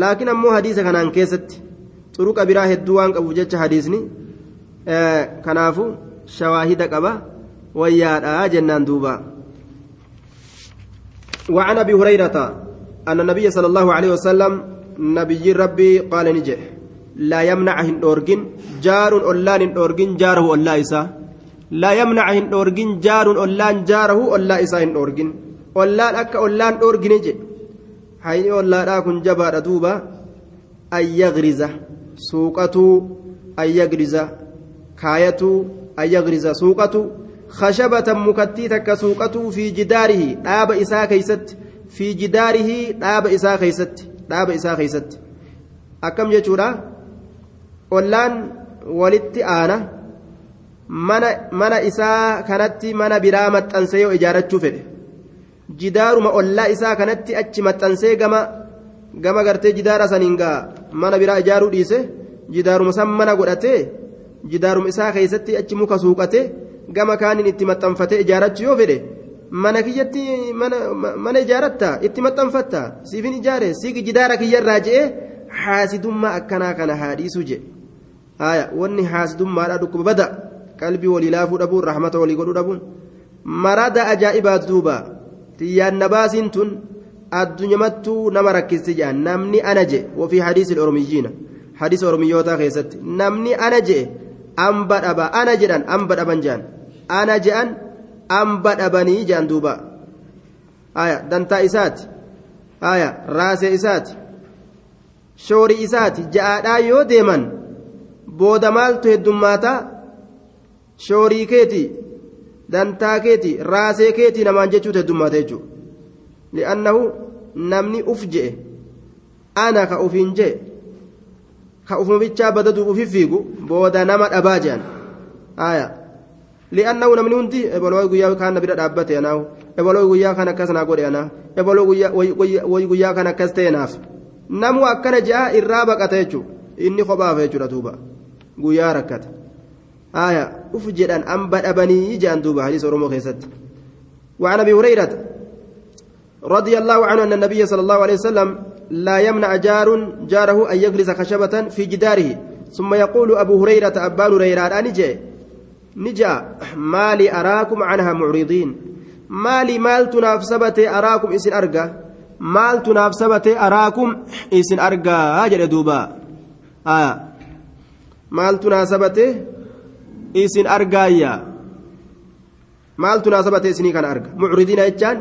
laakiin ammoo hadiisa kanaan keessatti xuruqa biraa hedduu waan qabuuf jecha hadiisni kanaafu shawaahida qaba wayyaadha jennaan duuba وعن ابي هريره ان النبي صلى الله عليه وسلم نبي ربي قال نجح لا يمنع هندورجن جار أولان هندورجن جاره أولا إسا. لا يمنع هندورجن جار أولان جاره أولا إسا هندورجن أولان أكا أولان دورجن جي حين أولان أكون جبار دوبا أن يغرز. سوقته أن يغرز. كايته أن يغرز. سوقته خشبة مكتيتك سوقته في جداره. داب إسا كيست. في جداره داب إسا كيست. داب إسا كيست. أكم جتورا ollaan walitti aana mana isaa kanatti mana biraa maxxansee yoo ijaarachuu fedhe jidaaruma ollaa isaa kanatti achi maxxansee gama gama gartee jidaara saniin gaa mana biraa ijaaruu dhiise jidaaruma san mana godhatee jidaaruma isaa keessatti achi muka suuqate gama kaaniin itti maxxanfatee ijaarachuu yoo fedhe mana kiyyatti mana ijaaratta itti maxxanfatta siifin ijaare siigi jidaara kiyyarraa je'ee haasidummaa akkanaa kana haadhiisuu jedhe. Haya wanni haasidummaadha dhukkuba bada qalbii walii laafuu dhabuun rahmata walii godhuu dhabuun marada ajaa'ibaat duuba tiyyaan nabaasiin tun addunyamattuu nama rakkisti jedhan namni ana je wafii hadiisi oromiyyiina hadiisa oromiyyootaa keessatti namni ana je amba dhaba ana jedhan amba dhaban jedhan ana jedhan amba dhabanii jedhan duuba haya dantaa isaati haya raasee isaati shoorii isaati ja'aadhaa yoo deeman booda maaltu heddummaata? Shoorii keeti dantaa keeti raasee keeti namaan jechuutu heddummaata jechuudha li'annahu namni uf je'e ana ka ufiin je'e ka ufuma bichaa badaduuf ufi fiigu booda nama dhabaa je'an. Aya li'annahu namni hundi ebaloo guyyaa kaan na bira dhaabbate anaahu ebaloo guyyaa kan akkas naa godhe anaa ebaloo guyyaa kan akkas ta'e naaf namu akkana je'a irraa baqata jechuudha inni kophaaf jechuudha duuba. Guyyaa rakkata aya uf jedhan amba dhabanii jedhan duuba hadiis oromoo keessatti. وعن ابي هريره رضي الله عنه ان النبي صلى الله عليه وسلم لا يمنع جار جاره ان يجلس خشبه في جداره ثم يقول ابو هريره ابان هريره نجا نجا مالي اراكم عنها معرضين مالي مال تنافسبتي اراكم اسن ارجا مال تنافسبتي اراكم اسن ارجا هاجر دوبا آه maaltu naasabate isin argaayya maaltu naasabate isinii kana arga mucridiina jechaan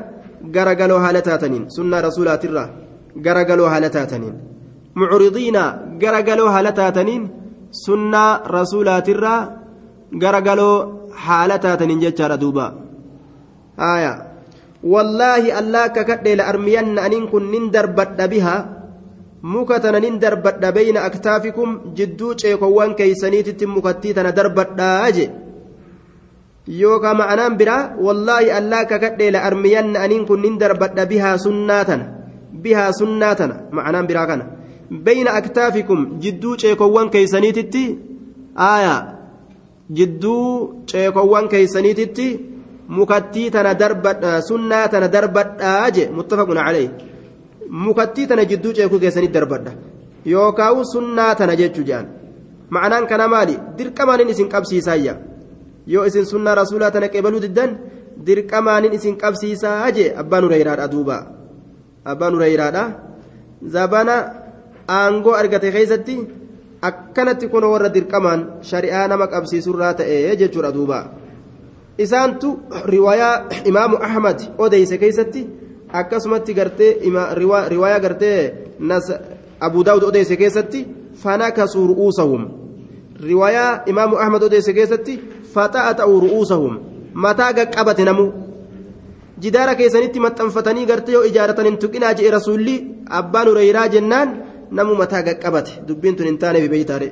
garagaloo haala taataniin sunnaa rasuulaatirraa garagaloo haala taataniin mucridiina garagaloo haala taataniin sunnaa rasuulaatirraa garagaloo haala taataniin jechaadha duuba haya wallaahi allaa kakadhee la armiyanna aniin kun nin darbadha bihaa muka tana nin darbadha bayna aktaafikum jidduu ceekowwan keeysaniititti mukattii tana darbadhaa je yookaan ma'anaan biraa wallaahi allaa kakadhee la armiyanna aniin kun nin darbadha bihaa sunnaa tana bihaa sunnaa tana ma'anaan biraa kana bayna aktaafikum jidduu ceekowwan keeysaniititti aayaa jidduu ceekowwan keeysaniititti mukattii tana darbadha sunnaa tana darbadhaa je muttafaqun calayhi mukattii tana jidduu ceekuu keessanii darbadha yookaan sunnaa tana jechuu jedhan ma'anaan kana maali dirqamaanin isin qabsiisaayya yoo isin sunnaa rasuulaa tana qeebaluu diddan dirqamaanin isin qabsiisaa jee abbaan hureyraadha duuba abbaan hureyraadha zabana aangoo argate keessatti akkanatti kun warra dirqamaan shari'aa nama qabsiisurraa ta'e jechuudha duuba isaantu riwaayaa imaamu ahmad odeyse keessatti akkasumatti gartee riwaayaa gartee abu daawud odeesse keessatti fanakasuu ru'uusahum. Riwaayaa imaamu ahmad odeesse keessatti faxa'ata'u ru'uusahum. Mataa gaqqabate namu. Jidaara keessanitti maxxanfatanii gartee yoo ijaaratan hin tuqinaa je'e rasuulli abbaan hureyraa jennaan namu mataa gaqqabate. Dubbiin tun hin taaneef beeytaare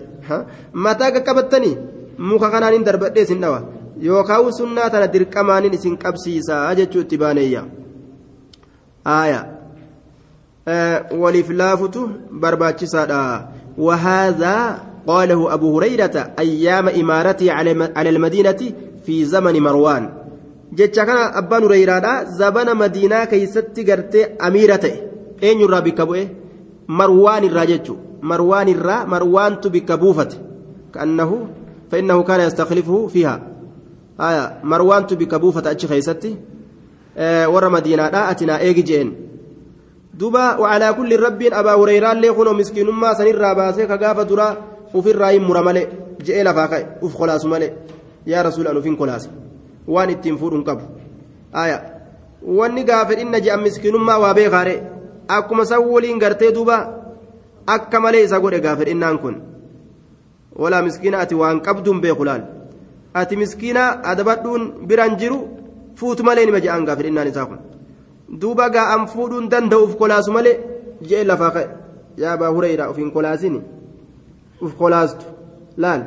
mataa gaqqabattanii muka kanaan hin darbadhee isin dhawa. Yookaan sunnaa tana dirqamaanin isin qabsiisaa jechuu itti baaneeyya. آية آه ولف لافته برباتشسا وهذا قاله أبو هريرة أيام إمارته على المدينة في زمن مروان hureyraadha zabana madiinaa keeysatti gartee amiira ta'e eenyurraa bikka bu'e marwaan irraa jechu marwaan irraa marwaantu bikka buufate kaannahu فإنه كان يستخلفه فيها آية مروان بك بوفة أتش خيستي Eh, warra madiinaadha atinaa eegi jeen. Duba wacalaa kulli rabbiin abaa hureyraallee kunoo miskiinummaa sanirraa baasee kagaafa duraa dura ufirraa hin mura malee je'ee lafaa ka'e uf kolaasu male yaa rasuula an ufin kolaase. Waan ittiin fuudhuun qabu. Aayaa wanni gaafa dhinna je'an miskiinummaa waa beekaare. Akkuma san waliin gartee duba akka malee isa godhe gaafa dhinnaan kun. Walaa miskiina ati waan qabduun beeku laal. Ati miskiina adabadhuun biraan jiru. Fuutu malee nima je'an gaafa innaan isaa kun duuba gaa'an fuudhuun danda'uuf kolaasu malee je'e lafaa ka'e yaa baa hureyraa ofiin kolaasini uf kolaastu laal.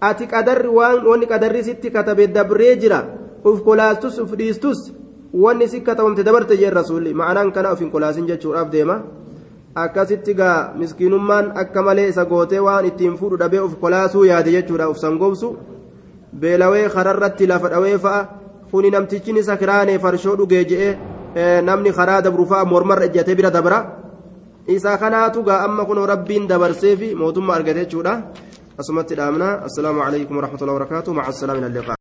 ati qadarri waan wanni qadarri sitti katabe dabree jira uf kolaastus uf dhiistus wanni si katabamte dabarte jeen rasuulli ma'anaan kana of hin kolaasin jechuudhaaf deema akkasitti gaa miskiinummaan akka malee isa gootee waan ittiin fuudhu dhabee uf kolaasuu yaade jechuudha uf sangoobsu beelawee kararratti lafa dhawee fa'a kuni namtichi isa kiraanee farshoo dhugee je'ee namni karaa dabru fa'a mormarra ijjatee bira dabra isaa kanaatu gaa amma kunoo rabbiin dabarseefi mootummaa argate jechuudha asumatti dhaamna assalaamu calaykum waraxmatullahi wabarakaatu maca assalaami ila liqaa